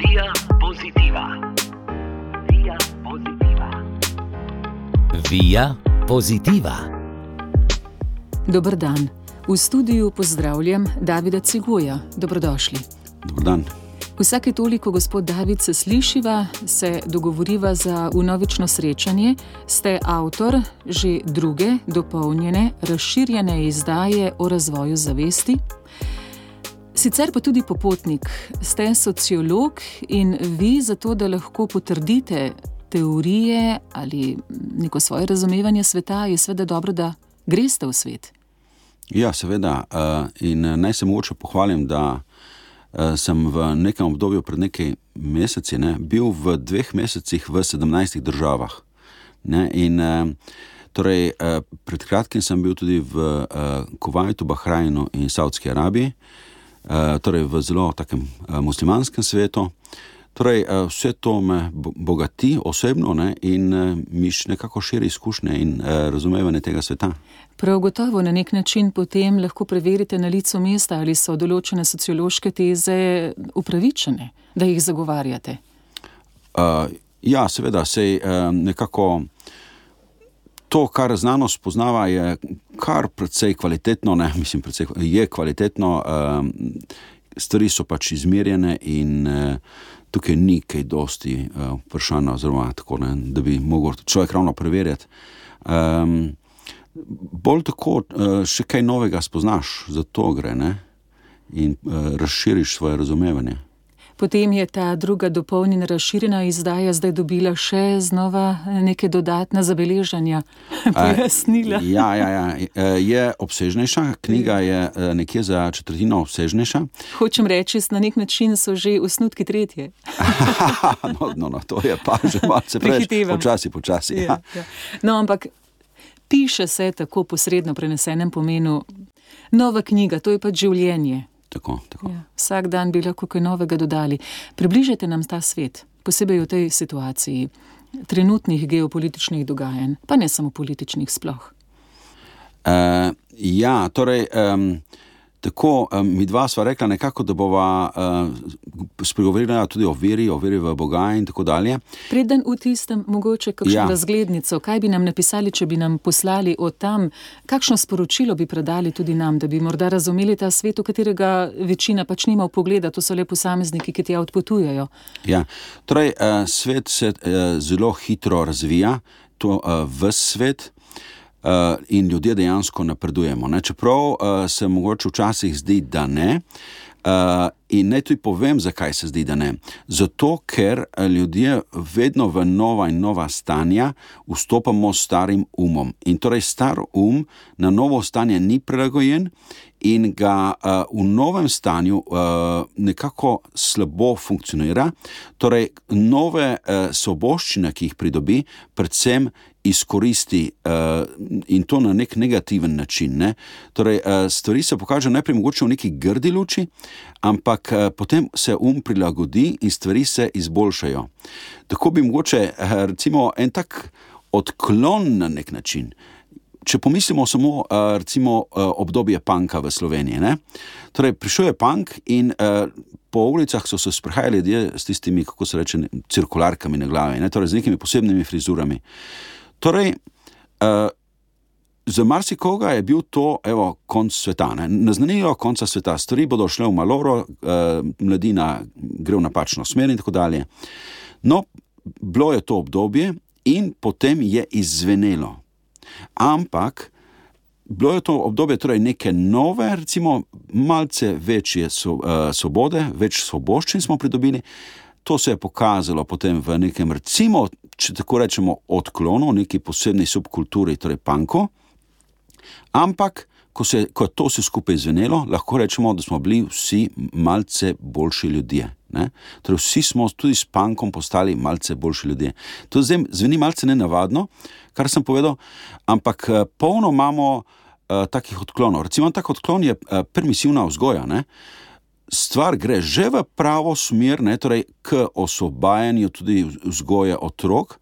Via pozitiva. Via pozitiva. Via pozitiva. Dober dan. V studiu pozdravljam Davida Cigoja. Dobrodošli. Dobro dan. Vsake toliko, gospod David, se slišiva, se dogovoriva za unovično srečanje. Ste avtor že druge, dopolnjene, razširjene izdaje o razvoju zavesti. Sicer pa tudi popotnik, ste sociolog in vi, zato da lahko potrdite teorije ali neko svoje razumevanje sveta, je seveda dobro, da greste v svet. Ja, seveda. In naj se mogoče pohvalim, da sem v nekem obdobju pred nekaj meseci ne, bil v dveh mesecih v 17 državah. Ne, in torej, pred kratkim sem bil tudi v Kuwaitu, Bahrajnu in Saudski Arabiji, torej v zelo takem muslimanskem svetu. Torej, vse to me bogati osebno ne, in mi še nekako širi izkušnje in razumevanje tega sveta. Prav gotovo na nek način potem lahko preverite na licu mesta, ali so določene sociološke teze upravičene, da jih zagovarjate. Uh, ja, seveda, sej uh, nekako to, kar znanost poznava, je kar precej kvalitetno, ne, mislim, precej, je kvalitetno, uh, stvari so pač izmerjene in uh, tukaj ni kaj dosti uh, vprašanj, oziroma tako, ne, da bi lahko človek ravno preverjati. Um, bolj tako, uh, še kaj novega spoznaš, za to gre ne? in uh, razširiš svoje razumevanje. Potem je ta druga dopolnjena, razširjena izdaja zdaj dobila še znova neke dodatne zabeležanja, pojasnila. Ja, ja, ja, je obsežnejša, knjiga je nekje za četrtino obsežnejša. Hočem reči, na nek način so že osnutki tretje. no, no, no, to je pa že malce preveč. Počasi, počasi. Ja. Ja, ja. No, ampak piše se tako posredno prenesenem pomenu. Nova knjiga, to je pač življenje. Tako, tako. Ja, vsak dan bi lahko kaj novega dodali. Približajte nam ta svet, posebej v tej situaciji trenutnih geopolitičnih dogajanj, pa ne samo političnih sploh. Uh, ja, torej. Um, Tako, mi dva sva rekla, nekako, da bova uh, spregovorila tudi o veri, o veri v Boga in tako dalje. Preden v tistem, mogoče kakšno ja. razglednico, kaj bi nam napisali, če bi nam poslali od tam, kakšno sporočilo bi predali tudi nam, da bi morda razumeli ta svet, v katerega večina pač nima pogleda, to so le posamezniki, ki tja odpotujejo. Ja, torej, uh, svet se uh, zelo hitro razvija, to uh, v svet. Uh, in ljudje dejansko napredujemo. Ne? Čeprav uh, se mogoče včasih zdi, da ne. Uh, in naj tudi povem, zakaj se zdi, da ne. Zato, ker ljudje vedno v nova in nova stanja vstopamo s starim umom. In torej star um na novo stanje ni prilagojen in ga uh, v novem stanju uh, nekako slabo funkcionira. Torej, nove uh, soboščine, ki jih pridobi, predvsem izkoristi uh, in to na nek negativen način. Ne? Torej, uh, stvari se pokažejo najprej mogoče v neki grdi luči, ampak uh, potem se um prilagodi in stvari se izboljšajo. Tako bi mogoče uh, recimo en tak odklon na nek način. Če pomislimo samo recimo, obdobje panka v Sloveniji. Torej, prišel je pank in po ulicah so se sprehajali ljudje s tistimi, kako se reče, cirkularkami na glavi, ne? torej z nekimi posebnimi frizurami. Torej, za marsikoga je bil to evo, konc sveta, ne? naznanilo konca sveta, stvari bodo šle v maloro, mladina gre v napačno smer in tako dalje. No, bilo je to obdobje in potem je izzvenelo. Ampak bilo je to obdobje torej neke nove, recimo, malce večje so, uh, svobode, več svoboščin smo pridobili. To se je pokazalo potem v nekem, recimo, če tako rečemo, odklonu, neki posebni subkulturi, torej panko. Ampak, ko, se, ko je to vse skupaj izvenelo, lahko rečemo, da smo bili vsi malce boljši ljudje. Torej, vsi smo tudi s pankom postali malce boljši ljudje. To zdaj zveni malce nenavadno, kar sem povedal, ampak polno imamo uh, takih odklonov. Recimo, tak odklon je uh, permisivna vzgoja. Ne? Stvar gre že v pravo smer, ne, torej k osvobajanju tudi vzgoje otrok.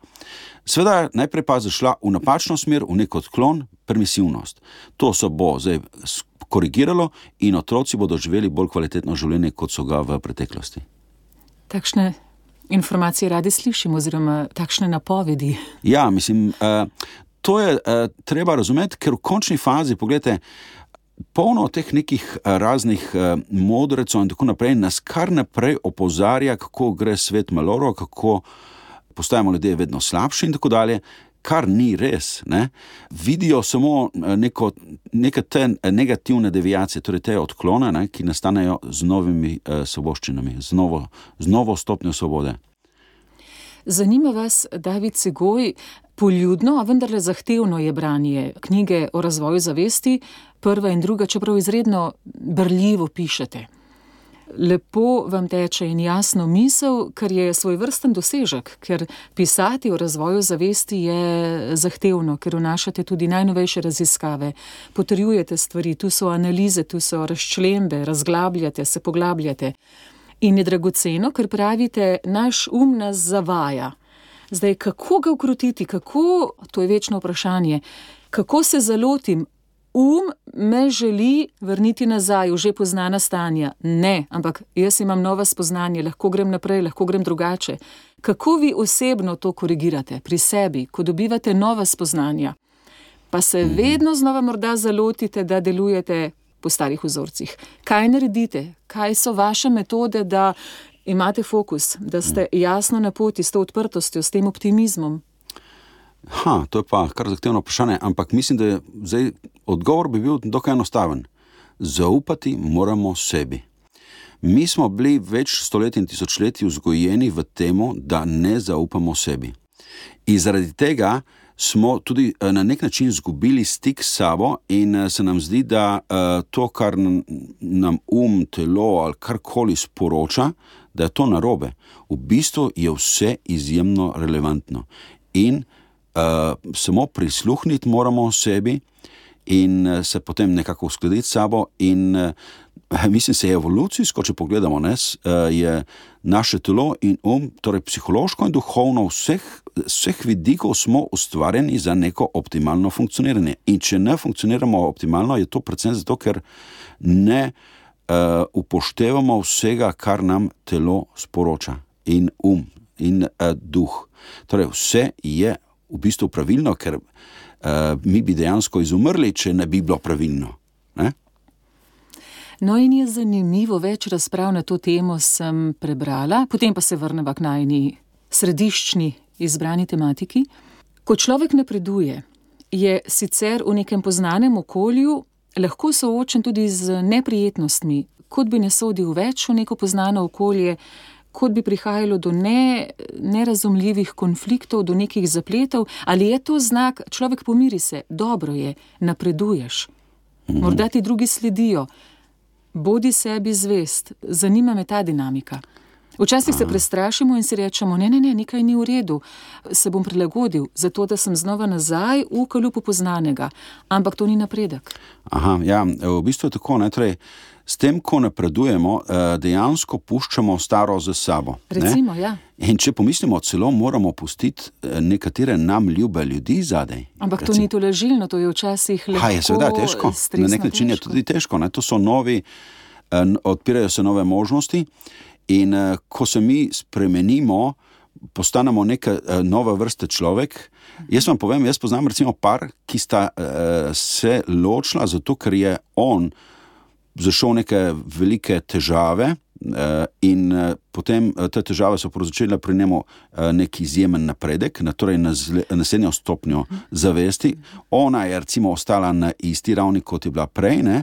Sveda, najprej pa je zašla v napačno smer, v nek odklon, permisivnost. To se bo zdaj korigiralo in otroci bodo živeli bolj kvalitetno življenje, kot so ga v preteklosti. Takšne informacije radi slišimo, oziroma takšne napovedi. Ja, mislim, uh, to je uh, treba razumeti, ker v končni fazi, pogledajte, polno teh nekih uh, raznih modrecov in tako naprej nas kar naprej opozarja, kako gre svet maloro, kako postajamo ljudje vedno slabši in tako dalje. Kar ni res, ne? vidijo samo neko, neke te negativne deviacije, torej te odklone, ne? ki nastanejo z novimi uh, svoboščinami, z novo, z novo stopnjo svobode. Zanima vas, David Segoj, poljudno, a vendarle zahtevno je branje knjige o razvoju zavesti, prva in druga, čeprav izredno brljivo pišete. Lepo vam teče in jasno misel, kar je svoj vrsten dosežek, ker pisati o razvoju zavesti je zahtevno, ker vnašate tudi najnovejše raziskave, potrjujete stvari, tu so analize, tu so razčlembe, razglabljate, se poglabljate. In je dragoceno, ker pravite, naš um nas zavaja. Zdaj, kako ga ukrotiti, kako, to je večno vprašanje, kako se zalotim, um me želi vrniti nazaj v že poznana stanja. Ne, ampak jaz imam nova spoznanja, lahko grem naprej, lahko grem drugače. Kako vi osebno to korigirate pri sebi, ko dobivate nova spoznanja, pa se vedno znova morda zalotite, da delujete po starih vzorcih. Kaj naredite, kaj so vaše metode, da imate fokus, da ste jasno na poti s to odprtostjo, s tem optimizmom? Ha, to je pa kar zahtevno vprašanje, ampak mislim, da je zdaj odgovor bi bil dokaj enostaven. Zaupati moramo sebi. Mi smo bili več stoletij in tisočletij vzgojeni v tem, da ne zaupamo sebi. In zaradi tega smo tudi na nek način izgubili stik s sabo, in se nam zdi, da to, kar nam um, telo ali karkoli sporoča, da je to narobe. V bistvu je vse izjemno relevantno. In uh, samo prisluhniti moramo sebi in uh, se potem nekako uskladiti s sabo. In, uh, mislim, da je evolucijsko, če pogledamo, ne, je naše telo in um, torej psihološko in duhovno, vseh, vseh vidikov smo ustvarjeni za neko optimalno funkcioniranje. In če ne funkcioniramo optimalno, je to predvsem zato, ker ne. Uh, upoštevamo vsega, kar nam telo sporoča, in um, in uh, duh. Torej, vse je v bistvu pravilno, ker uh, mi bi dejansko izumrli, če ne bi bilo pravilno. Ne? No, in je zanimivo, več razprav na to temo sem prebrala, potem pa se vrnemo k najni središčni izbrani tematiki. Ko človek napreduje, je sicer v nekem poznanem okolju lahko soočen tudi z neprijetnostmi, kot bi ne sodil več v neko poznano okolje, kot bi prihajalo do ne, nerazumljivih konfliktov, do nekih zapletov, ali je to znak, človek pomiri se, dobro je, napreduješ. Morda ti drugi sledijo, bodi sebi zvest, zanima me ta dinamika. Včasih se prestrašimo in si rečemo: ne, ne, ne, nekaj ni v redu, se bom prilagodil, zato da sem znova nazaj v kalupu poznanega. Ampak to ni napredek. Aha, ja, v bistvu je tako. Ne, torej, s tem, ko napredujemo, dejansko puščamo staro za sabo. Recimo, ja. In če pomislimo, celo moramo pustiti nekatere nam ljube ljudi zadaj. Ampak to ni tolažilno, to je včasih le. Ha, je seveda težko. Na nek način je tudi težko. Ne? To so novi, odpirajo se nove možnosti. In ko se mi spremenimo, postanemo neka nova vrsta človek. Jaz vam povem, jaz poznam recimo par, ki sta se ločila zato, ker je on zašel neke velike težave. Uh, in uh, potem uh, te težave so povzročile pri njemu nek izjemen napredek, na torej naslednjo stopnjo zavesti. Ona je recimo ostala na isti ravni, kot je bila prej, ne?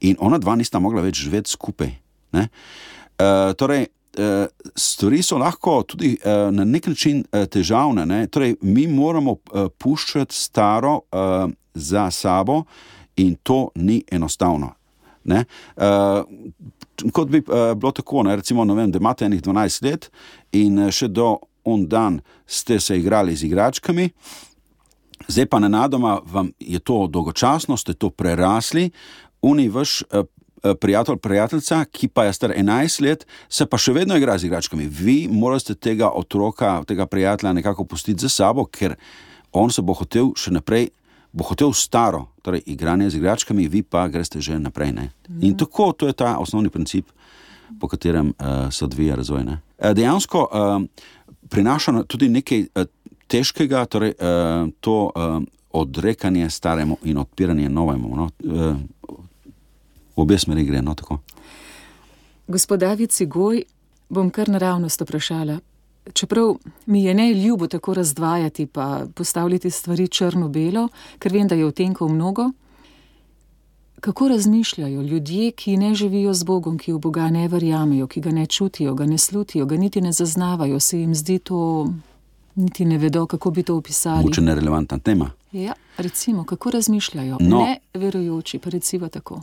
in ona dva nista mogla več živeti skupaj. Uh, torej, stvari so lahko tudi na nek način težavne. Ne? Torej, mi moramo puščati staro za sabo, in to ni enostavno. Uh, kot bi uh, bilo tako, ne? recimo, vem, da imate enih 12 let in še do on dan ste se igrali z igračkami. Zdaj pa nenadoma vam je to dolgočasno, ste to prerasli, uni vaš uh, prijatelj, prijateljica, ki pa je star 11 let, se pa še vedno igra z igračkami. Vi morate tega otroka, tega prijatelja nekako pustiti za sabo, ker on se bo hotel še naprej, bo hotel staro, torej igranje z igračkami, vi pa greste že naprej. Ne? In tako, to je ta osnovni princip, po katerem uh, se odvija razvoj. Ne? eh, dejansko uh, prinaša na- tudi nekaj uh, težkega, torej uh, to uh, odrekanje staremu in odpiranje novemu. No? Uh, v obe smeri gre. No. Gospod David Cigoj, bom kar naravnost vprašala. Čeprav mi je ne ljubo tako razdvajati pa postavljati stvari črno-belo, ker vem, da je odtenkov mnogo. Kako razmišljajo ljudje, ki ne živijo z Bogom, ki v Boga ne verjamejo, ki ga ne čutijo, ga ne slutijo, ga niti ne zaznavajo, se jim zdi to, niti ne vedo, kako bi to opisali. Mogoče nerelevantna tema. Ja, recimo, kako razmišljajo, No. ne verujoči, pa recimo tako. Uh,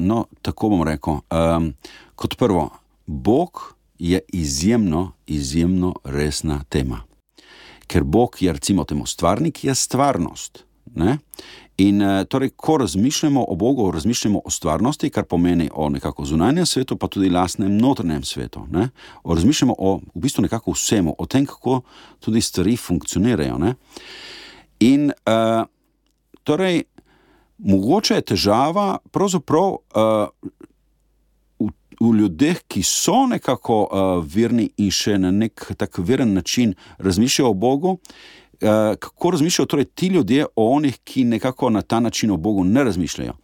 no, tako bom rekel. Um, kot prvo, Bog je izjemno, izjemno resna tema. Ker Bog je, recimo, temu stvarnik, je stvarnost. Ne? In uh, torej, ko razmišljamo o Bogu, razmišljamo o stvarnosti, kar pomeni o nekako zunanjem svetu, pa tudi lastnem notranjem svetu. Ne? O, razmišljamo o v bistvu nekako vsemu, o tem, kako tudi stvari funkcionirajo. Ne? In uh, torej, mogoče je težava pravzaprav uh, v, ljudeh, ki so nekako uh, verni in še na nek tak veren način razmišljajo o Bogu. Uh, kako razmišljajo torej ti ljudje o onih, ki nekako na ta način o Bogu ne razmišljajo?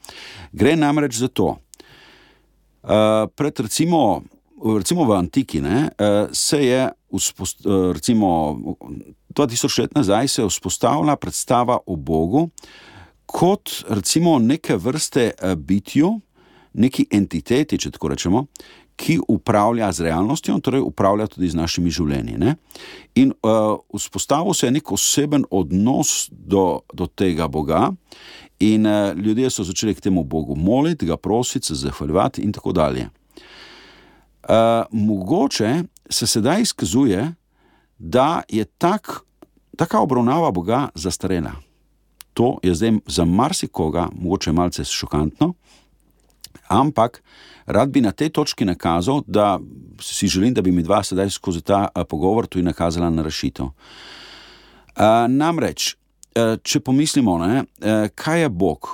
Gre namreč za to. Uh, pred recimo, recimo v antiki ne, uh, se je, vzpost, uh, recimo 2000 let nazaj, se je vzpostavila predstava o Bogu kot neke vrste uh, bitju, neki entiteti, če tako rečemo, ki upravlja z realnostjo, torej upravlja tudi z našimi življenji. Ne? In uh, vzpostavil se je nek oseben odnos do, do tega Boga, in uh, ljudje so začeli k temu Bogu moliti, ga prositi, se zahvaljevati in tako dalje. Uh, mogoče se sedaj izkazuje, da je tak, taka obravnava Boga zastarela. To je zdaj za marsikoga mogoče malce šokantno, ampak rad bi na tej točki nakazal, da si želim, da bi mi dva sedaj skozi ta a, pogovor tudi nakazala na rešitev. A, namreč, a, če pomislimo, ne, kaj je Bog?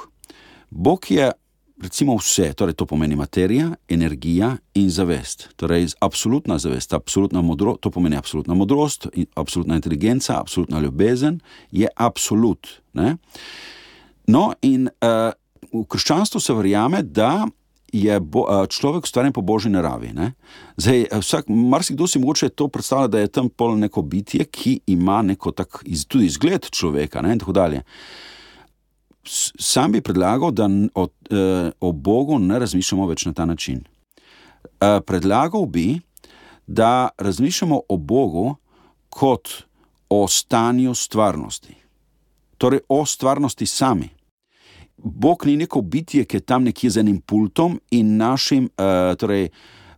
Bog je recimo vse, torej to pomeni materija, energija in zavest. Torej, absolutna zavest, absolutna modrost, to pomeni absolutna modrost, absolutna inteligenca, absolutna ljubezen je absolut. Ne? No, in uh, v krščanstvu se verjame, da je bo, uh, človek ustvarjen po božji naravi. Ne? Zdaj, eh, vsak, marsikdo si mogoče to predstavlja, da je tam pol neko bitje, ki ima neko tak, iz, tudi izgled človeka ne, in tako dalje. Sam bi predlagal, da o, eh, o Bogu ne razmišljamo več na ta način. Eh, predlagal bi, da razmišljamo o Bogu kot o stanju stvarnosti, torej o stvarnosti sami. Bog ni neko bitje, ki je tam nekje z enim pultom in našim uh, torej,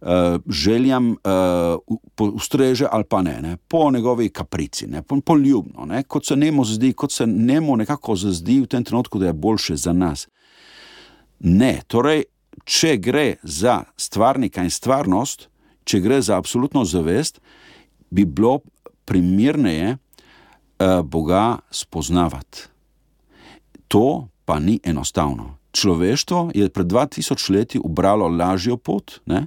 uh, željam uh, ustreže ali pa ne, ne po njegovi kaprici, ne, po, poljubno, ne, kot se njemu zdi, kot se njemu nekako zazdi v tem trenutku, da je boljše za nas. Ne, torej, če gre za stvarnika in stvarnost, če gre za absolutno zavest, bi bilo primerneje uh, Boga spoznavati. To pa ni enostavno. Človeštvo je pred 2000 leti ubralo lažjo pot ne,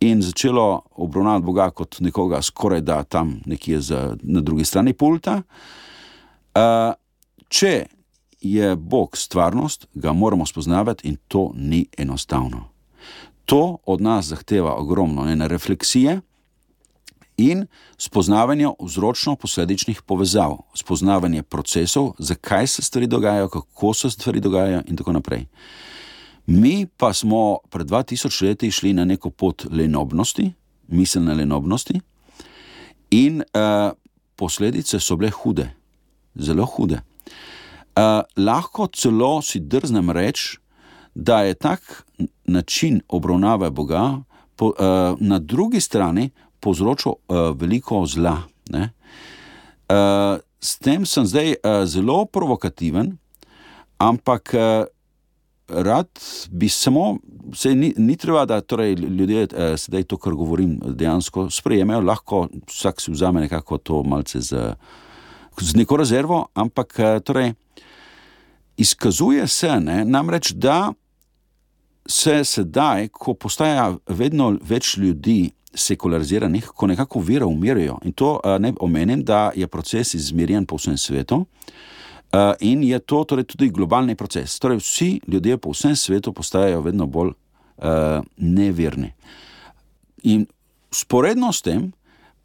in začelo obravnavati Boga kot nekoga skoraj da tam nekje za, na drugi strani pulta. Uh, če je Bog stvarnost, ga moramo spoznavati in to ni enostavno. To od nas zahteva ogromno ene refleksije in spoznavanje vzročno-posledičnih povezav, spoznavanje procesov, zakaj se stvari dogajajo, kako se stvari dogajajo in tako naprej. Mi pa smo pred 2000 leti šli na neko pot lenobnosti, miselne lenobnosti, in uh, posledice so bile hude, zelo hude. Uh, lahko celo si drznem reči, da je tak način obravnave Boga po, uh, na drugi strani povzročil uh, veliko zla. ne. Uh, s tem sem zdaj uh, zelo provokativen, ampak uh, rad bi samo, se ni, ni treba, da torej ljudje uh, sedaj to, kar govorim, dejansko sprejemajo, lahko vsak si vzame nekako to malce z, z neko rezervo, ampak uh, torej, izkazuje se ne, namreč, da se sedaj, ko postaja vedno več ljudi sekulariziranih, ko nekako vira umirajo. In to uh, ne omenim, da je proces izmerjen po vsem svetu. Uh, in je to torej, tudi globalni proces. Torej, vsi ljudje po vsem svetu postajajo vedno bolj uh, neverni. In sporedno s tem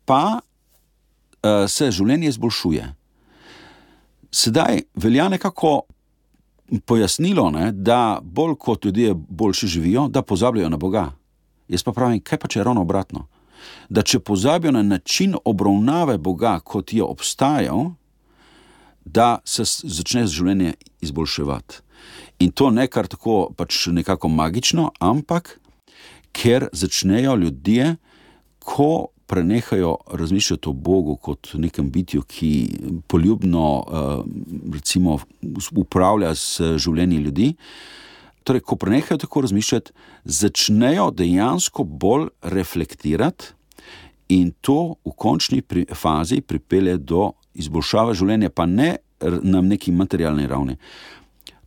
pa uh, se življenje izboljšuje. Sedaj velja nekako pojasnilo, ne, da bolj kot ljudje boljše živijo, da pozabljajo na Boga. Jaz pa pravim, kaj pa če je ravno obratno? Da če pozabijo na način obravnave Boga, kot je obstajal, da se začne življenje izboljševati. In to ne kar tako pač nekako magično, ampak ker začnejo ljudje, ko prenehajo razmišljati o Bogu kot nekem bitju, ki poljubno recimo, upravlja s življenji ljudi. Torej, ko prenehajo tako razmišljati, začnejo dejansko bolj reflektirati, in to v končni fazi pripelje do izboljšave življenja, pa ne na neki materialni ravni.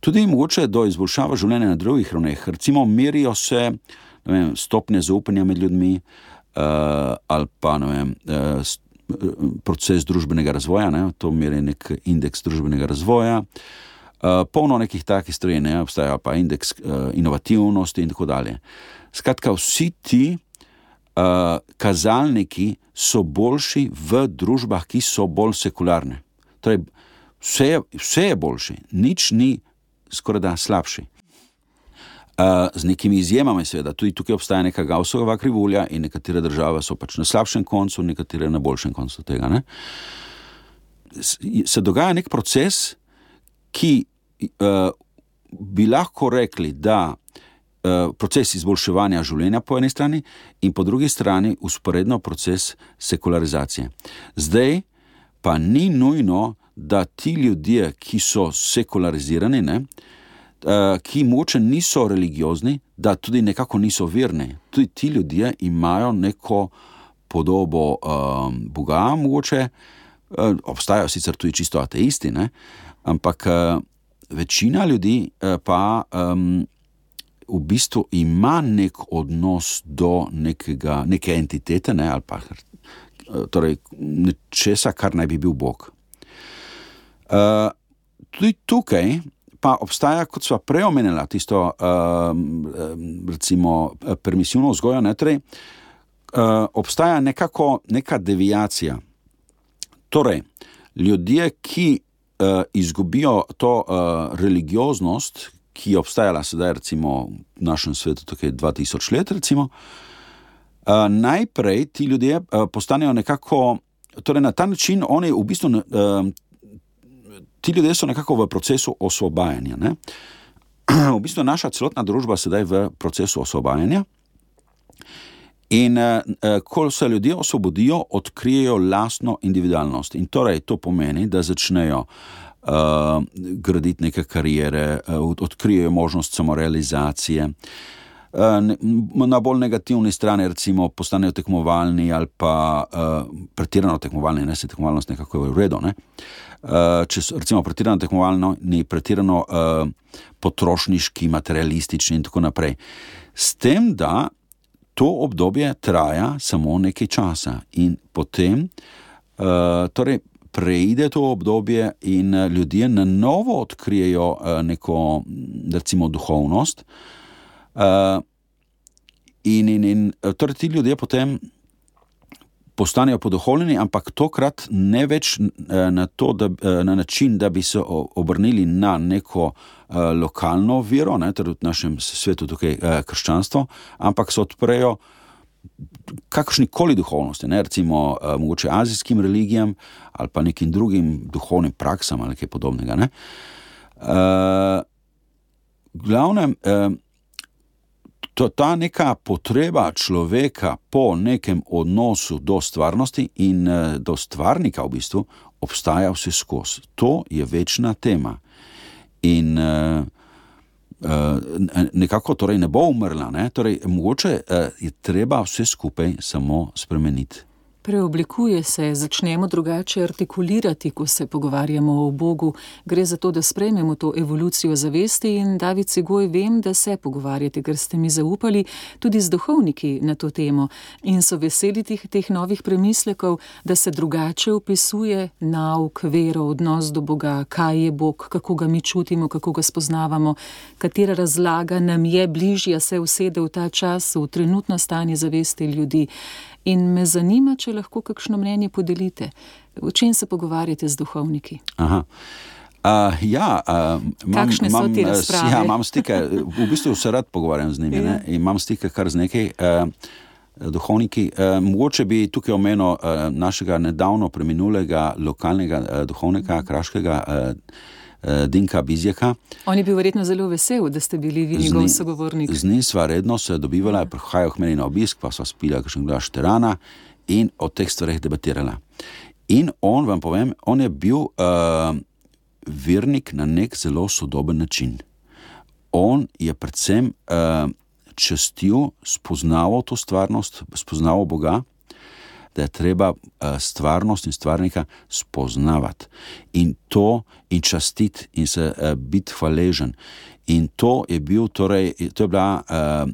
Tudi mogoče do izboljšave življenja na drugih ravneh, recimo, merijo se vem, stopnje zaupanja med ljudmi, uh, ali pa vem, uh, proces družbenega razvoja, ne, to meri nek indeks družbenega razvoja. Uh, polno nekih takih stvari, ne, obstaja pa indeks uh, inovativnosti in tako dalje. Skratka, vsi ti uh, kazalniki so boljši v družbah, ki so bolj sekularne. Torej, vse, je, vse je boljši, nič ni skoraj da slabši. Uh, z nekimi izjemami, seveda, tudi tukaj obstaja neka gausova krivulja, in nekatere države so pač na slabšem koncu, nekatere na boljšem koncu tega. Ne? Se dogaja nek proces, ki uh, bi lahko rekli, da uh, proces izboljševanja življenja po eni strani, in po drugi strani usporedno proces sekularizacije. Zdaj pa ni nujno, da ti ljudje, ki so sekularizirani, ne, uh, ki moče niso religiozni, da tudi nekako niso verni. Tudi ti ljudje imajo neko podobo uh, Boga, mogoče obstajajo sicer tudi čisto ateisti, ne? Ampak uh, večina ljudi uh, pa um, v bistvu ima nek odnos do nekega, neke entitete ne? ali pa torej, nečesa, kar naj bi bil Bog. Uh, tudi tukaj pa obstaja, kot smo prej omenili, tisto, uh, recimo, permisivno vzgojo, ne, torej, uh, obstaja nekako neka deviacija. Torej, ljudje, ki izgubijo to uh, religioznost, ki je obstajala sedaj, recimo, v našem svetu, tukaj 2000 let, recimo, uh, najprej ti ljudje uh, postanejo nekako. Torej, na ta način oni v bistvu uh, ti ljudje so nekako v procesu osvobajanja. Ne? V bistvu je naša celotna družba sedaj v procesu osvobajanja. In eh, ko se ljudje osvobodijo, odkrijejo lastno individualnost. In torej to pomeni, da začnejo uh, graditi neke karijere, uh, odkrijejo možnost samorealizacije. Uh, na bolj negativni strani, recimo, postanejo tekmovalni ali pa uh, pretirano tekmovalni, ne se tekmovalnost nekako je v redu. Ne? Uh, Eh, če so recimo pretirano tekmovalno, ni pretirano uh, potrošniški, materialistični in tako naprej. S tem, da to obdobje traja samo nekaj časa in potem uh, torej preide to obdobje in ljudje na novo odkrijejo uh, neko, recimo, duhovnost. Uh, in, in, in torej ti ljudje potem postanejo podoholjeni, ampak tokrat ne več eh, na, to, da, eh, na način, da bi se obrnili na neko uh, lokalno vero, ne, torej v našem svetu tukaj krščanstvo, ampak se odprejo kakršni koli duhovnosti, ne, recimo uh, mogoče azijskim religijam ali pa nekim drugim duhovnim praksam ali kaj podobnega. Ne. Uh, glavnem, uh, to, ta neka potreba človeka po nekem odnosu do stvarnosti in uh, do stvarnika v bistvu obstaja vse skozi. To je večna tema. In uh, nekako torej ne bo umrla, ne? Torej, mogoče je treba vse skupaj samo spremeniti. Preoblikuje se, začnemo drugače artikulirati, ko se pogovarjamo o Bogu. Gre za to, da sprejmemo to evolucijo zavesti in David Cigoj vem, da se pogovarjate, ker ste mi zaupali tudi z duhovniki na to temo in so veseli teh, teh novih premislekov, da se drugače opisuje nauk, vero, odnos do Boga, kaj je Bog, kako ga mi čutimo, kako ga spoznavamo, katera razlaga nam je bližja se usede v ta čas, v trenutno stanje zavesti ljudi. In me zanima, če lahko kakšno mnenje podelite, o čem se pogovarjate z duhovniki. Aha. Uh, ja, uh, imam, Kakšne so imam, te eh, s- razprave? Ja, imam stike, v bistvu se rad pogovarjam z njimi. Ja. ne, in Imam stike kar z nekaj uh, duhovniki. Uh, mogoče bi tukaj omenil uh, našega nedavno preminulega lokalnega uh, duhovnika, kraškega uh, Dinka Bizjaka. On je bil verjetno zelo vesel, da ste bili vi njegov sogovornik. Z njim sva redno se dobivala, prihajal k meni na obisk, pa sva spila kakšen glas terana in o teh stvareh debatirala. In on, vam povem, on je bil uh, vernik na nek zelo sodoben način. On je predvsem uh, častil, spoznaval to stvarnost, spoznaval Boga, da je treba uh, stvarnost in stvarnika spoznavati in to in častiti in se uh, biti hvaležen. In to je, bil, torej, to je bila uh,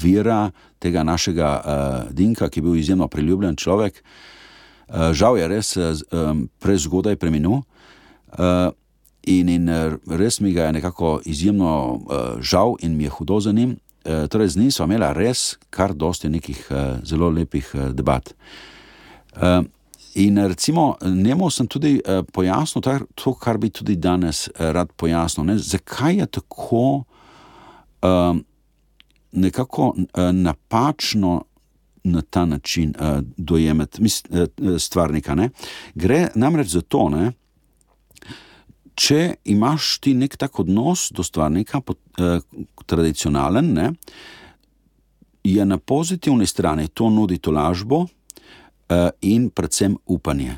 vira tega našega uh, Dinka, ki je bil izjemno priljubljen človek. Uh, žal je res um, prezgodaj preminul. Uh, in, in eh, res mi ga je nekako izjemno uh, žal in mi je hudo za njim. Uh, torej, z njim smo imeli res kar dosti nekih uh, zelo lepih uh, debat. In recimo, njemu sem tudi pojasnil to, kar bi tudi danes rad pojasnil. Ne? Zakaj je tako uh, nekako napačno na ta način dojemati stvarnika? Ne? Gre namreč za to, ne? Če imaš ti nek tak odnos do stvarnika, eh, tradicionalen, ne, je na pozitivni strani to nudi tolažbo eh, in predvsem upanje.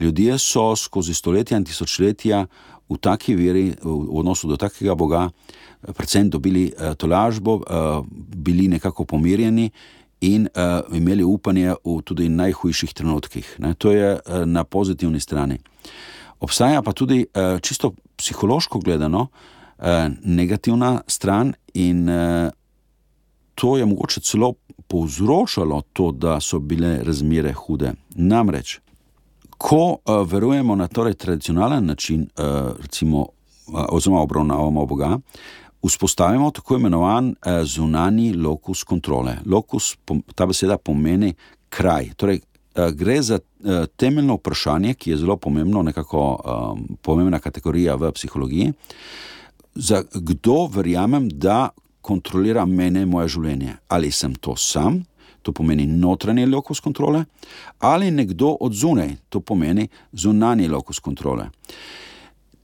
Ljudje so skozi stoletja in tisočletja v taki veri, v, v odnosu do takega Boga, eh, predvsem dobili eh, tolažbo, eh, bili nekako pomirjeni. In uh, imeli upanje v tudi najhujših trenutkih. Ne. To je uh, na pozitivni strani. Obstaja pa tudi uh, čisto psihološko gledano uh, negativna stran, in uh, to je mogoče celo povzročalo to, da so bile razmere hude. Namreč, ko uh, verujemo na torej tradicionalen način, uh, recimo, uh, oziroma obravnavamo Boga, vzpostavimo tako imenovan uh, zunani lokus kontrole. Lokus, ta beseda pomeni kraj. Torej, gre za uh, temeljno vprašanje, ki je zelo pomembno, nekako um, pomembna kategorija v psihologiji. Za kdo verjamem, da kontrolira mene, moje življenje? Ali sem to sam, to pomeni notranji lokus kontrole, ali nekdo od zunaj, to pomeni zunanji lokus kontrole.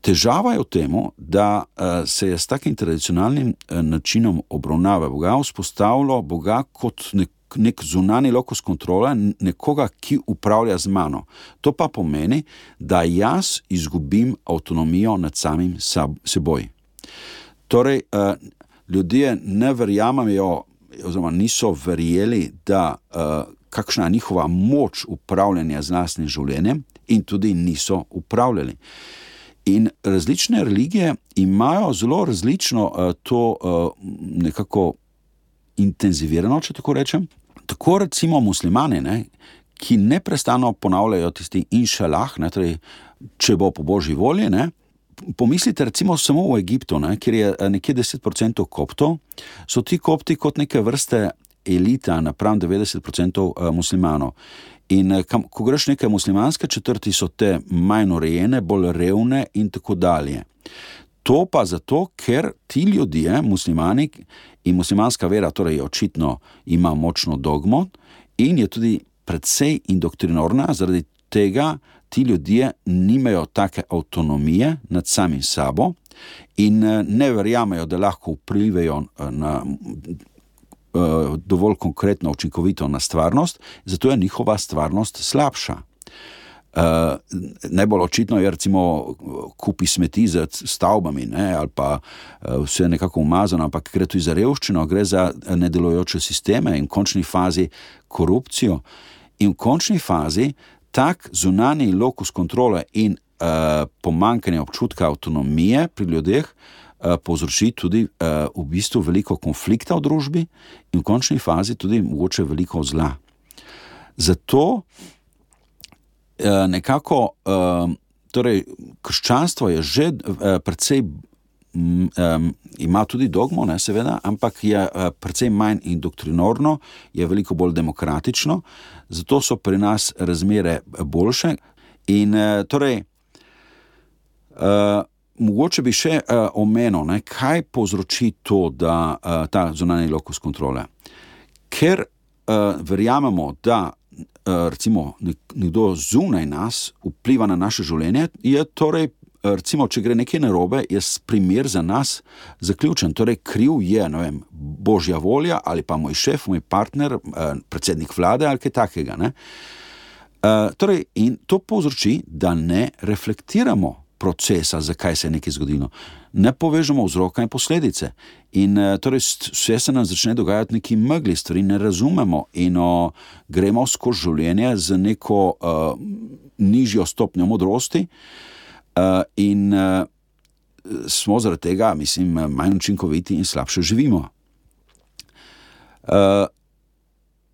Težava je v tem, da uh, se je s takim tradicionalnim načinom obravnave Boga vzpostavilo Boga kot nek, nek zunani lokus kontrole, nekoga, ki upravlja z mano. To pa pomeni, da jaz izgubim avtonomijo nad samim sab, seboj. Torej, uh, ljudje ne verjamejo, oziroma niso verjeli, da uh, kakšna je njihova moč upravljanja z lastnim življenjem, in tudi niso upravljali. In različne religije imajo zelo različno uh, to uh, nekako intenzivirano, če tako rečem. Tako recimo muslimani, ne, ki neprestano ponavljajo tisti inšalah, ne, torej, če bo po božji volji. Ne, Pomislite, recimo, samo v Egiptu, ne, kjer je eh, nekje 10% koptov, so ti kopti kot neke vrste elita, napram 90% eh, muslimanov. In eh, kam, ko greš neke muslimanske četrti, so te manj urejene, bolj revne in tako dalje. To pa zato, ker ti ljudje, muslimani in muslimanska vera, torej očitno ima močno dogmo in je tudi precej indoktrinorna, zaradi tega ti ljudje nimajo take avtonomije nad samim sabo in eh, ne verjamejo, da lahko vplivajo eh, na eh, dovolj konkretno, učinkovito na stvarnost, zato je njihova stvarnost slabša. Uh, najbolj očitno je, recimo, kupi smeti z stavbami, ne, ali pa uh, vse nekako umazano, ampak gre tudi za revščino, gre za nedelujoče sisteme in v končni fazi korupcijo. In v končni fazi tak zunanji lokus kontrole in uh, pomankanje občutka avtonomije pri ljudeh uh, povzroči tudi uh, v bistvu veliko konflikta v družbi in v končni fazi tudi mogoče veliko zla. Zato uh, nekako. Uh, Torej, krščanstvo je že uh, precej um, ima tudi dogmo, ne, seveda, ampak je precej manj indoktrinorno, je veliko bolj demokratično, zato so pri nas razmere boljše. In torej, mogoče bi še uh, omenil, ne, kaj povzroči to, da uh, ta zunanji lokus kontrole. Ker uh, verjamemo, da. Recimo, nekdo zunaj nas vpliva na naše življenje, je torej recimo, če gre nekaj narobe, je primer za nas zaključen. Torej, kriv je vem, božja volja ali pa moj šef, moj partner, eh, predsednik vlade ali kaj takega. Uh, torej, in to povzroči, da ne reflektiramo procesa, zakaj se je nekaj zgodilo, ne povežemo vzroka in posledice. In uh, torej, vse se nam začne dogajati neki megli, stvari ne razumemo in uh, gremo skozi življenje z neko uh, nižjo stopnjo modrosti. Uh, in uh, smo zaradi tega, mislim, manj učinkoviti in slabše živimo. Uh,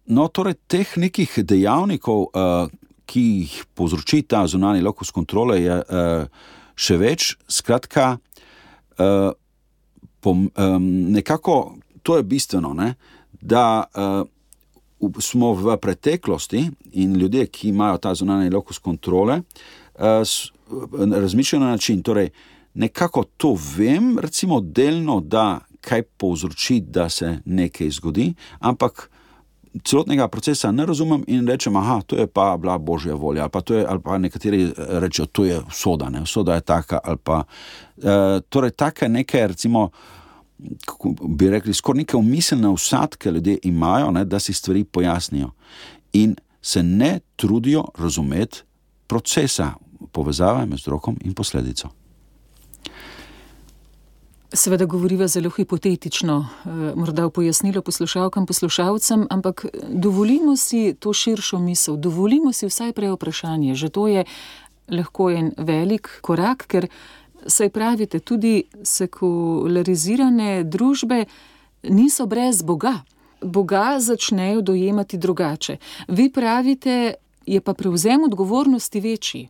no, torej, teh nekih dejavnikov, uh, ki jih povzroči ta zunani lokus kontrole, je uh, še več. Skratka, uh, pom, um, nekako to je bistveno, ne, da uh, smo v preteklosti in ljudje, ki imajo ta zunani lokus kontrole, uh, razmišljajo na način. Torej, nekako to vem, recimo, delno, da kaj povzroči, da se nekaj zgodi, ampak celotnega procesa ne razumem in rečem, da to je pa bila božja volja. Ali pa, je, ali pa nekateri rečejo, da je soda, ne? soda je taka. Pa, uh, torej, take neke, recimo. Kako bi rekli, skoraj neke umiselne usadke ljudje imajo, ne, da si stvari pojasnijo, in se ne trudijo razumeti procesa, povezave med vzrokom in posledico. Seveda govoriva zelo hipotetično, eh, morda v pojasnilo poslušalkam, poslušalcem, ampak dovolimo si to širšo misel, dovolimo si vsaj prej vprašanje. Že to je lahko en velik korak, ker saj pravite, tudi sekularizirane družbe niso brez Boga. Boga začnejo dojemati drugače. Vi pravite, je pa prevzem odgovornosti večji.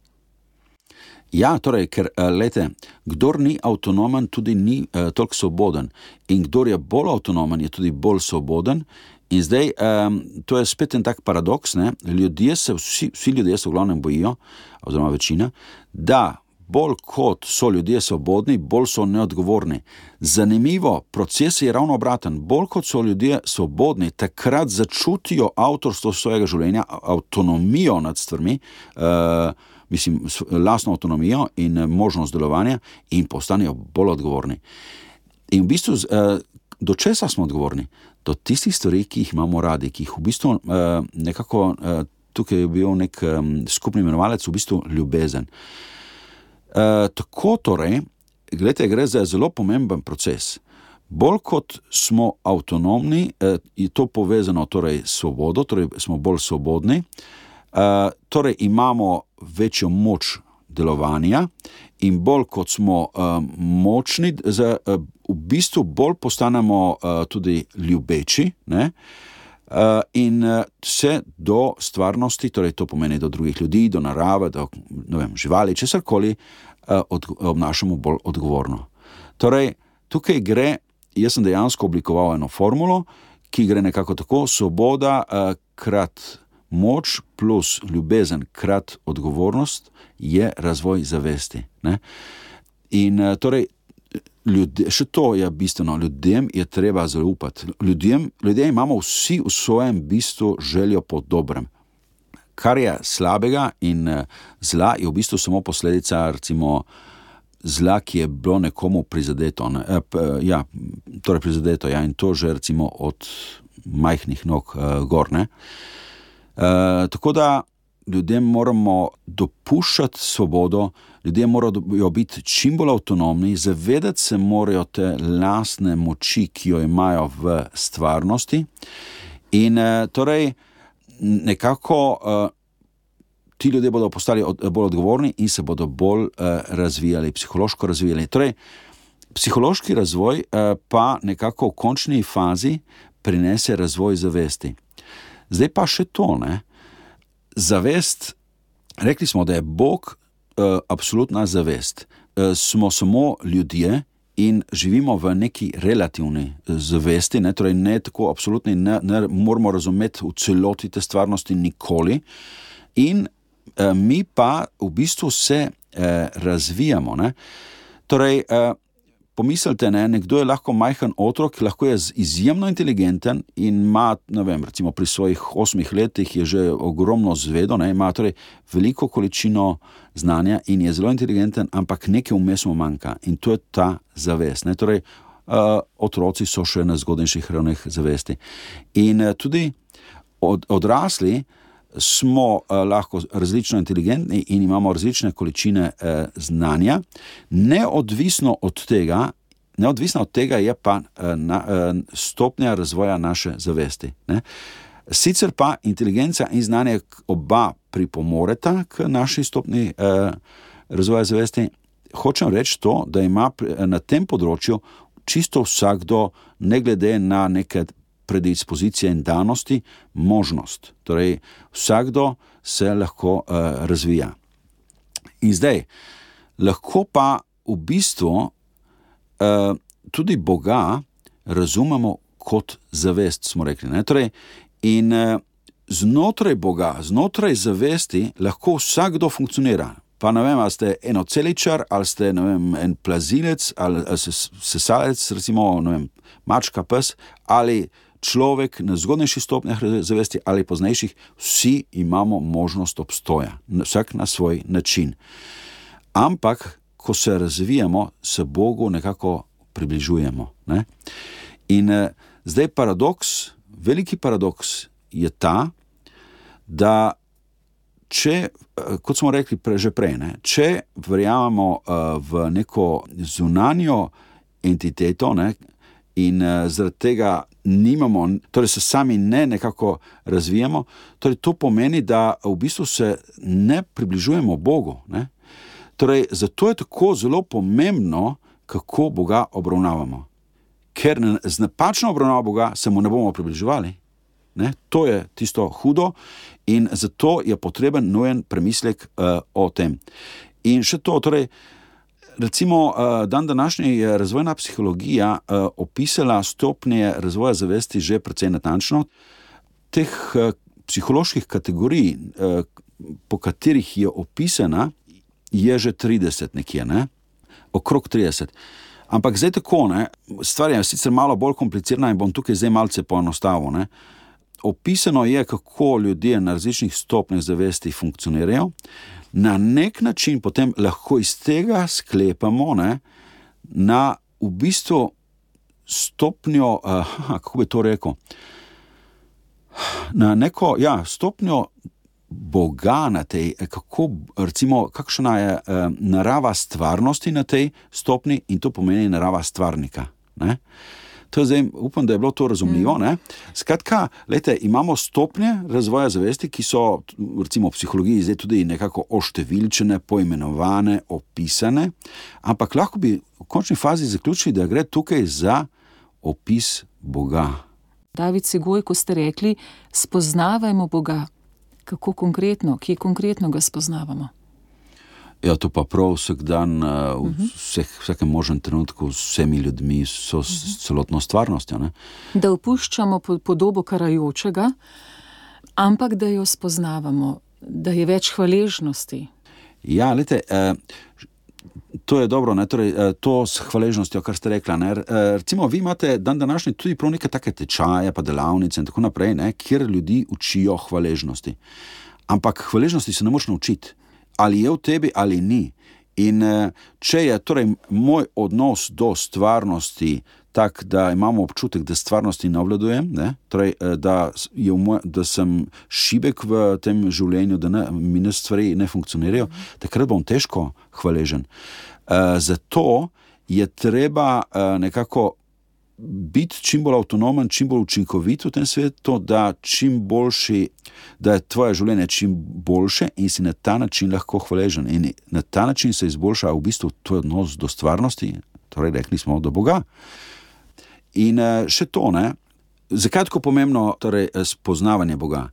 Ja, torej, ker eh, lete, kdor ni avtonomen, tudi ni uh, toliko svoboden. In kdor je bolj avtonomen, je tudi bolj svoboden. In zdaj, um, to je spet en tak paradoks. Ne? Ljudje se, vsi, vsi ljudje se v glavnem bojijo, oziroma večina, da bolj kot so ljudje svobodni, bolj so neodgovorni. Zanimivo, proces je ravno obraten. Bolj kot so ljudje svobodni, takrat začutijo avtorstvo svojega življenja, avtonomijo nad stvarmi. Uh, mislim, lastno avtonomijo in eh, možnost delovanja, in postanejo bolj odgovorni. In v bistvu, eh, do česa smo odgovorni? Do tistih stvari, ki jih imamo radi, ki jih v bistvu eh, nekako tukaj je bil nek skupni imenovalec, v bistvu ljubezen. Tako torej, gledajte, gre za zelo pomemben proces. Bolj kot smo avtonomni, je to povezano torej s svobodo, torej smo bolj svobodni. Uh, torej, imamo večjo moč delovanja, in bolj kot smo uh, močni, za, uh, v bistvu bolj postanemo uh, tudi ljubeči. Ne? Uh, in uh, vse do stvarnosti, torej to pomeni do drugih ljudi, do narave, do vem, živali, česar koli, uh, od, obnašamo bolj odgovorno. Torej, tukaj gre, jaz sem dejansko oblikoval eno formulo, ki gre nekako tako: svoboda, uh, krat moč plus ljubezen, krat odgovornost, je razvoj zavesti. Ne? In eh, torej, ljudje, še to je bistveno, ljudem je treba zaupati. Ljudem, ljudje imamo vsi v svojem bistvu željo po dobrem. Kar je slabega in eh, zla, je v bistvu samo posledica, recimo, zla, ki je bilo nekomu prizadeto. Ne? E, p, ja, torej prizadeto ja, in to že recimo od majhnih nog uh, gor. Eh, tako da ljudem moramo dopuščati svobodo, ljudje morajo biti čim bolj avtonomni, zavedati se morajo te lastne moči, ki jo imajo v stvarnosti. In uh, torej, nekako uh, ti ljudje bodo postali od, bolj odgovorni in se bodo bolj uh, razvijali, psihološko razvijali. Torej, psihološki razvoj pa nekako v končni fazi prinese razvoj zavesti. Zdaj pa še to, ne? zavest, rekli smo, da je Bog uh, absolutna zavest. Uh, smo samo ljudje, in živimo v neki relativni eh, zavesti, ne, torej ne tako absolutni, ne, ne moramo razumeti v celoti te stvarnosti nikoli. In eh, mi pa v bistvu se eh, razvijamo. Ne. Torej, eh, Pomislite, ne, nekdo je lahko majhen otrok, lahko je izjemno inteligenten in ima, vem, recimo pri svojih osmih letih, je že ogromno zvedo, ne, ima torej veliko količino znanja in je zelo inteligenten, ampak nekaj vmes mu manjka in to je ta zavest. Ne, torej, uh, otroci so še na zgodnejših ravneh zavesti. In uh, tudi od, odrasli smo uh, lahko različno inteligentni in imamo različne količine uh, znanja, neodvisno od tega. Neodvisno od tega je pa uh, na, stopnja razvoja naše zavesti. Ne? Sicer pa inteligenca in znanje oba pripomoreta k naši stopni uh, razvoja zavesti, hočem reči to, da ima na tem področju čisto vsakdo, ne glede na neke predispozicije in danosti, možnost. Torej, vsakdo se lahko uh, razvija. In zdaj, lahko pa v bistvu uh, tudi Boga razumemo kot zavest, smo rekli. Torej, in uh, znotraj Boga, znotraj zavesti, lahko vsakdo funkcionira. Pa ne vem, ali ste enoceličar, ali ste vem, en plazilec, ali sesalec, recimo vem, mačka, pes, ali človek na zgodnejših stopnjah zavesti ali poznejših, vsi imamo možnost obstoja, vsak na svoj način. Ampak, ko se razvijamo, se Bogu nekako približujemo. Ne? In eh, zdaj paradoks, veliki paradoks je ta, da če, eh, kot smo rekli pre, že prej, ne, če verjamemo uh, v neko zunanjo entiteto, ne, in uh, zaradi tega nimamo, torej se sami ne nekako razvijamo, torej to pomeni, da v bistvu se ne približujemo Bogu. Ne? Torej, zato je tako zelo pomembno, kako Boga obravnavamo. Ker z napačno obravnavo Boga se mu ne bomo približevali. Ne? To je tisto hudo, in zato je potreben nujen premislek uh, o tem. In še to, torej, uh, Recimo, eh, dan današnji je razvojna psihologija eh, opisala stopnje razvoja zavesti že precej natančno. Teh eh, psiholoških kategorij, po katerih je opisana, je že 30 nekje, ne? okrog 30. Ampak zdaj tako, ne? stvar je sicer malo bolj komplicirana in bom tukaj zdaj malce poenostavil. Opisano je, kako ljudje na različnih stopnjah zavesti funkcionirajo na nek način potem lahko iz tega sklepamo ne, na v bistvu stopnjo, uh, kako bi to rekel, na neko ja, stopnjo Boga na tej, kako, recimo, kakšna je uh, narava stvarnosti na tej stopni in to pomeni narava stvarnika. Ne. To zdaj, upam, da je bilo to razumljivo. Mm. Skratka, lejte, imamo stopnje razvoja zavesti, ki so recimo, v psihologiji zdaj tudi nekako oštevilčene, poimenovane, opisane, ampak lahko bi v končni fazi zaključili, da gre tukaj za opis Boga. David Segoj, ko ste rekli, spoznavajmo Boga. Kako konkretno, kje konkretno ga spoznavamo? Ja, to pa prav vsak dan, eh, v vseh, vsakem možnem trenutku, z vsemi ljudmi, so s celotno stvarnostjo. Ne? Da opuščamo podobo karajočega, ampak da jo spoznavamo, da je več hvaležnosti. Ja, lete, eh, to je dobro, ne, torej, eh, to s hvaležnostjo, kar ste rekli. Recimo, vi imate dan današnji tudi prav neke take tečaje, pa delavnice in tako naprej, ne, kjer ljudi učijo hvaležnosti. Ampak hvaležnosti se ne moš naučiti ali je v tebi ali ni. In eh, če je torej moj odnos do stvarnosti tak, da imamo občutek, da stvarnosti ne obvladujem? Torej, eh, da, da sem šibek v tem življenju, da ne, mi ne stvari ne funkcionirajo, takrat bom težko hvaležen. Uh, zato je treba uh, nekako biti čim bolj avtonomen, čim bolj učinkovit v tem svetu, da, boljši, da je tvoje življenje čim boljše in si na ta način lahko hvaležen. In na ta način se izboljša v bistvu tvoj odnos do stvarnosti, torej rekli smo do Boga. In eh, še to, ne? zakaj je tako pomembno torej, eh, spoznavanje Boga?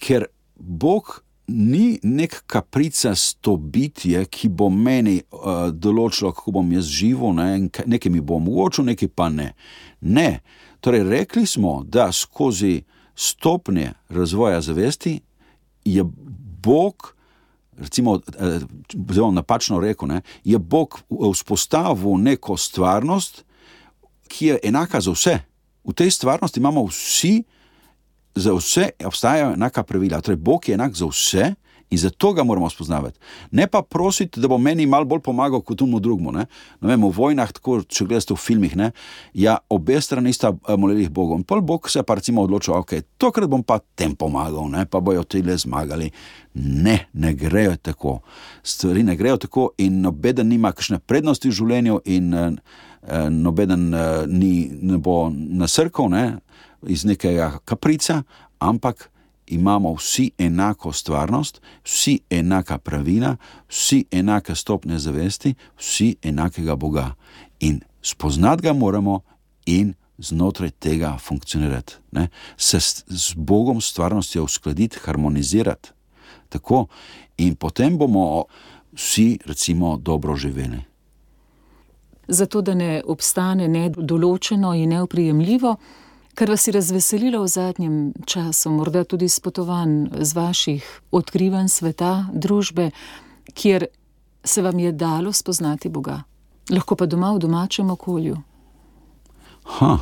Ker Bog ni nek kapricasto bitje, ki bo meni uh, določilo, kako bom jaz živel, ne? nekaj mi bo omogočil, nekaj pa ne. Ne. Torej, rekli smo, da skozi stopnje razvoja zavesti je Bog. Recimo, zelo napačno rekel, ne, je Bog vzpostavil neko stvarnost, ki je enaka za vse. V tej stvarnosti imamo vsi, za vse obstajajo enaka pravila. Torej, Bog je enak za vse in zato ga moramo spoznavati. Ne pa prositi, da bo meni malo bolj pomagal kot tomu drugemu. Ne? No, vem, v vojnah, tako, če gledate v filmih, ne, ja, obe strani sta eh, molili Bogu. In pol Bog se pa recimo odločil, ok, tokrat bom pa tem pomagal, ne, pa bojo ti le zmagali. Ne, ne grejo tako. Stvari ne grejo tako in nobeden nima kakšne prednosti v življenju in uh, nobeden uh, ni, ne bo nasrkal. Ne, iz nekega kaprica, ampak imamo vsi enako stvarnost, vsi enaka pravila, vsi enake stopne zavesti, vsi enakega Boga. In spoznati ga moramo in znotraj tega funkcionirati. Ne? Se z Bogom stvarnostjo uskladiti, harmonizirati. Tako in potem bomo vsi, recimo, dobro živeli. Zato, da ne obstane nedoločeno in neoprijemljivo, Kar vas je razveselilo v zadnjem času, morda tudi s potovanj z vaših odkrivanj sveta, družbe, kjer se vam je dalo spoznati Boga, lahko pa doma v domačem okolju. Ha,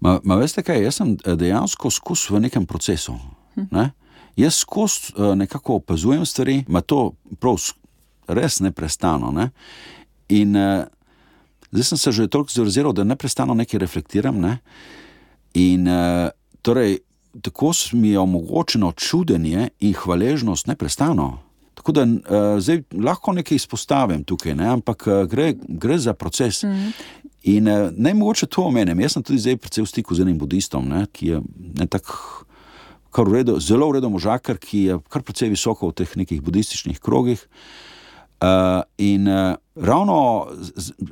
ma, ma veste kaj, jaz sem eh, dejansko skus v nekem procesu. Hm. Ne? Jaz skozi uh, nekako opazujem stvari, ima to prav res neprestano. Ne? In uh, zdaj sem se že toliko zavzel, da neprestano nekaj reflektiram. Ne? In uh, torej, tako mi je omogočeno čudenje in hvaležnost neprestano. Tako da uh, zdaj lahko nekaj izpostavim tukaj, ne? ampak uh, gre, gre za proces. Mm. In uh, naj mogoče to omenim. Jaz sem tudi zdaj precej v stiku z enim budistom, ne? ki je ne tako. Redo, zelo uredo možakar, ki je kar precej visoko v teh nekih budističnih krogih. Uh, in uh, ravno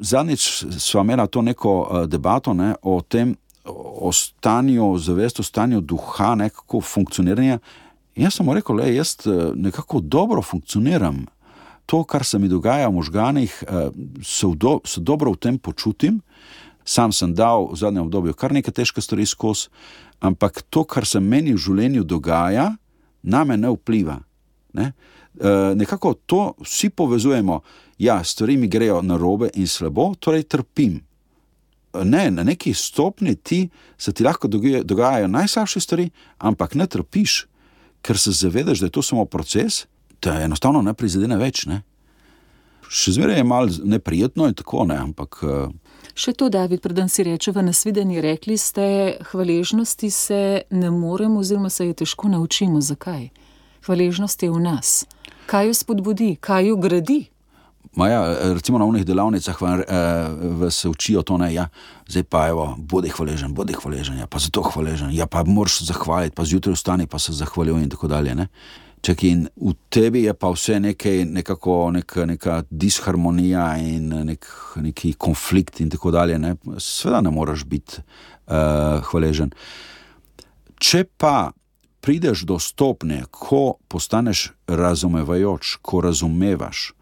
zadnjič smo imeli to neko uh, debato ne, o tem, o stanju zavesti, o stanju duha, ne, kako funkcioniranje. Jaz sem rekel, da jaz eh, nekako dobro funkcioniram. To, kar se mi dogaja v možganjih, eh, se, do, se dobro v tem počutim. Sam sem dal v zadnjem obdobju kar nekaj težkih stvari skozi, ampak to, kar se meni v življenju dogaja, na me ne vpliva. Ne? E, nekako to vsi povezujemo, ja, stvari mi grejo na robe in slabo, torej trpim ne, na neki stopni ti se ti lahko dogajajo najslabše stvari, ampak ne trpiš, ker se zavedaš, da je to samo proces, da je enostavno ne prizadene več. Ne. Še zmeraj je malo neprijetno in tako ne, ampak. Uh, Še to, David, preden si reče v nasvidenju, rekli ste, hvaležnosti se ne moremo, oziroma se je težko naučimo. Zakaj? Hvaležnost je v nas. Kaj jo spodbudi, kaj jo gradi? Ja, recimo na unih delavnicah eh, se učijo to, da ja, zdaj pa je, bodi hvaležen, bodi hvaležen, ja, pa zato hvaležen, ja, pa moraš zahvaliti, pa zjutraj vstani, pa se zahvaljuj in tako dalje. Ne? Čak in v tebi je pa vse nekaj, nekako nek, neka disharmonija in nek, neki konflikt in tako dalje. Ne? Sveda ne moreš biti uh, hvaležen. Če pa prideš do stopnje, ko postaneš razumevajoč, ko razumevaš,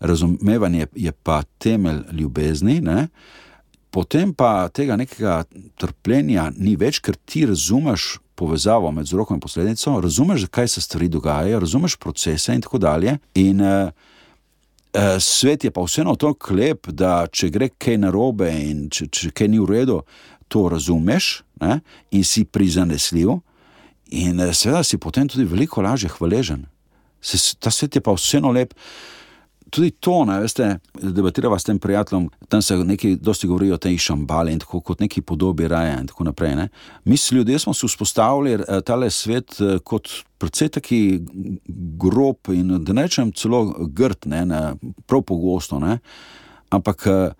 razumevanje je pa temelj ljubezni, ne? potem pa tega nekega trpljenja ni več, ker ti razumeš povezavo med vzrokom in posledico, razumeš, zakaj se stvari dogajajo, razumeš procese in tako dalje. In uh, uh, svet je pa vseeno tako lep, da če gre kaj narobe in če, če kaj ni v redu, to razumeš ne? in si prizanesljiv. In uh, seveda si potem tudi veliko lažje hvaležen. Se, ta svet je pa vseeno lep tudi to, ne, veste, debatirava s tem prijateljem, tam se nekaj dosti govori o tej šambali in tako kot neki podobi raja in tako naprej. Ne. Mi ljudje smo si vzpostavili eh, tale svet eh, kot precej taki grob in da nečem celo grd, ne, ne, prav pogosto, ne. ampak eh,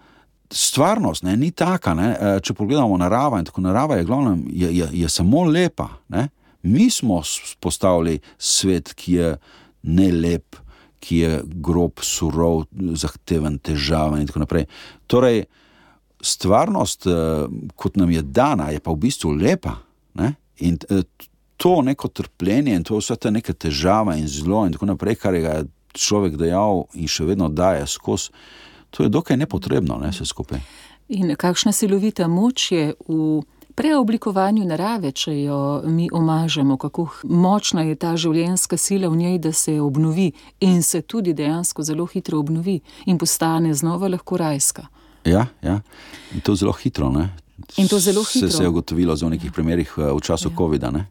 stvarnost ne, ni taka. Ne, če pogledamo naravo in tako narava je, glavnem, je, je, je samo lepa. Ne. Mi smo postavili svet, ki je ne lep, ki je grob, surov, zahteven, težaven in tako naprej. Torej, stvarnost, eh, kot nam je dana, je pa v bistvu lepa. Ne. In eh, to neko trpljenje in to vse te neke težave in zlo in tako naprej, kar je človek dejal in še vedno daje skozi, to je dokaj nepotrebno, ne vse skupaj. In kakšna silovita moč je v preoblikovanju narave, če jo mi omažemo, kako močna je ta življenjska sila v njej, da se obnovi in se tudi dejansko zelo hitro obnovi in postane znova lahko rajska. Ja, ja. in to zelo hitro. Ne? In to zelo hitro. Se, se je ugotovilo v nekih primerih eh, v času ja. COVID-a.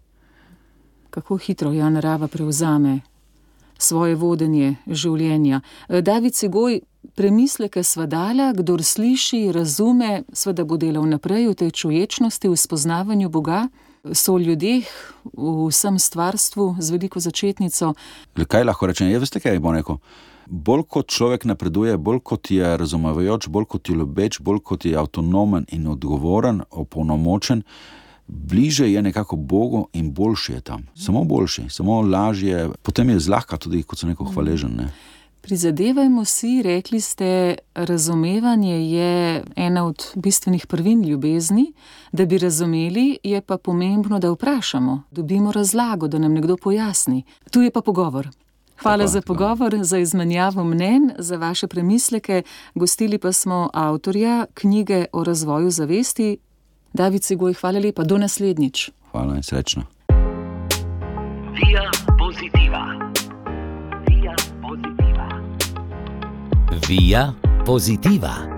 Kako hitro ja narava prevzame svoje vodenje življenja. Eh, David Segoj, premisleke svadala, kdo sliši, razume, sveda bo delal naprej v tej čuječnosti, v spoznavanju Boga. So ljudje v vsem stvarstvu z veliko začetnico. Kaj lahko rečem? Je, veste, kaj bo rekel? Bolj kot človek napreduje, bolj kot je razumevajoč, bolj kot je ljubeč, bolj kot je avtonomen in odgovoren, opolnomočen, bliže je nekako Bogu in boljši je tam. Samo boljši, samo lažje, potem je zlahka tudi, kot so neko hvaležen. Ne? Prizadevajmo si, rekli ste, razumevanje je ena od bistvenih prvin ljubezni. Da bi razumeli, je pa pomembno, da vprašamo, dobimo razlago, da nam nekdo pojasni. Tu je pa pogovor. Hvala Tako, za pogovor, za izmenjavo mnen, za vaše premisleke. Gostili pa smo avtorja knjige o razvoju zavesti David Segoj, hvala lepa, do naslednjič. Hvala in srečno. Via pozitiva. Via pozitiva. Via pozitiva.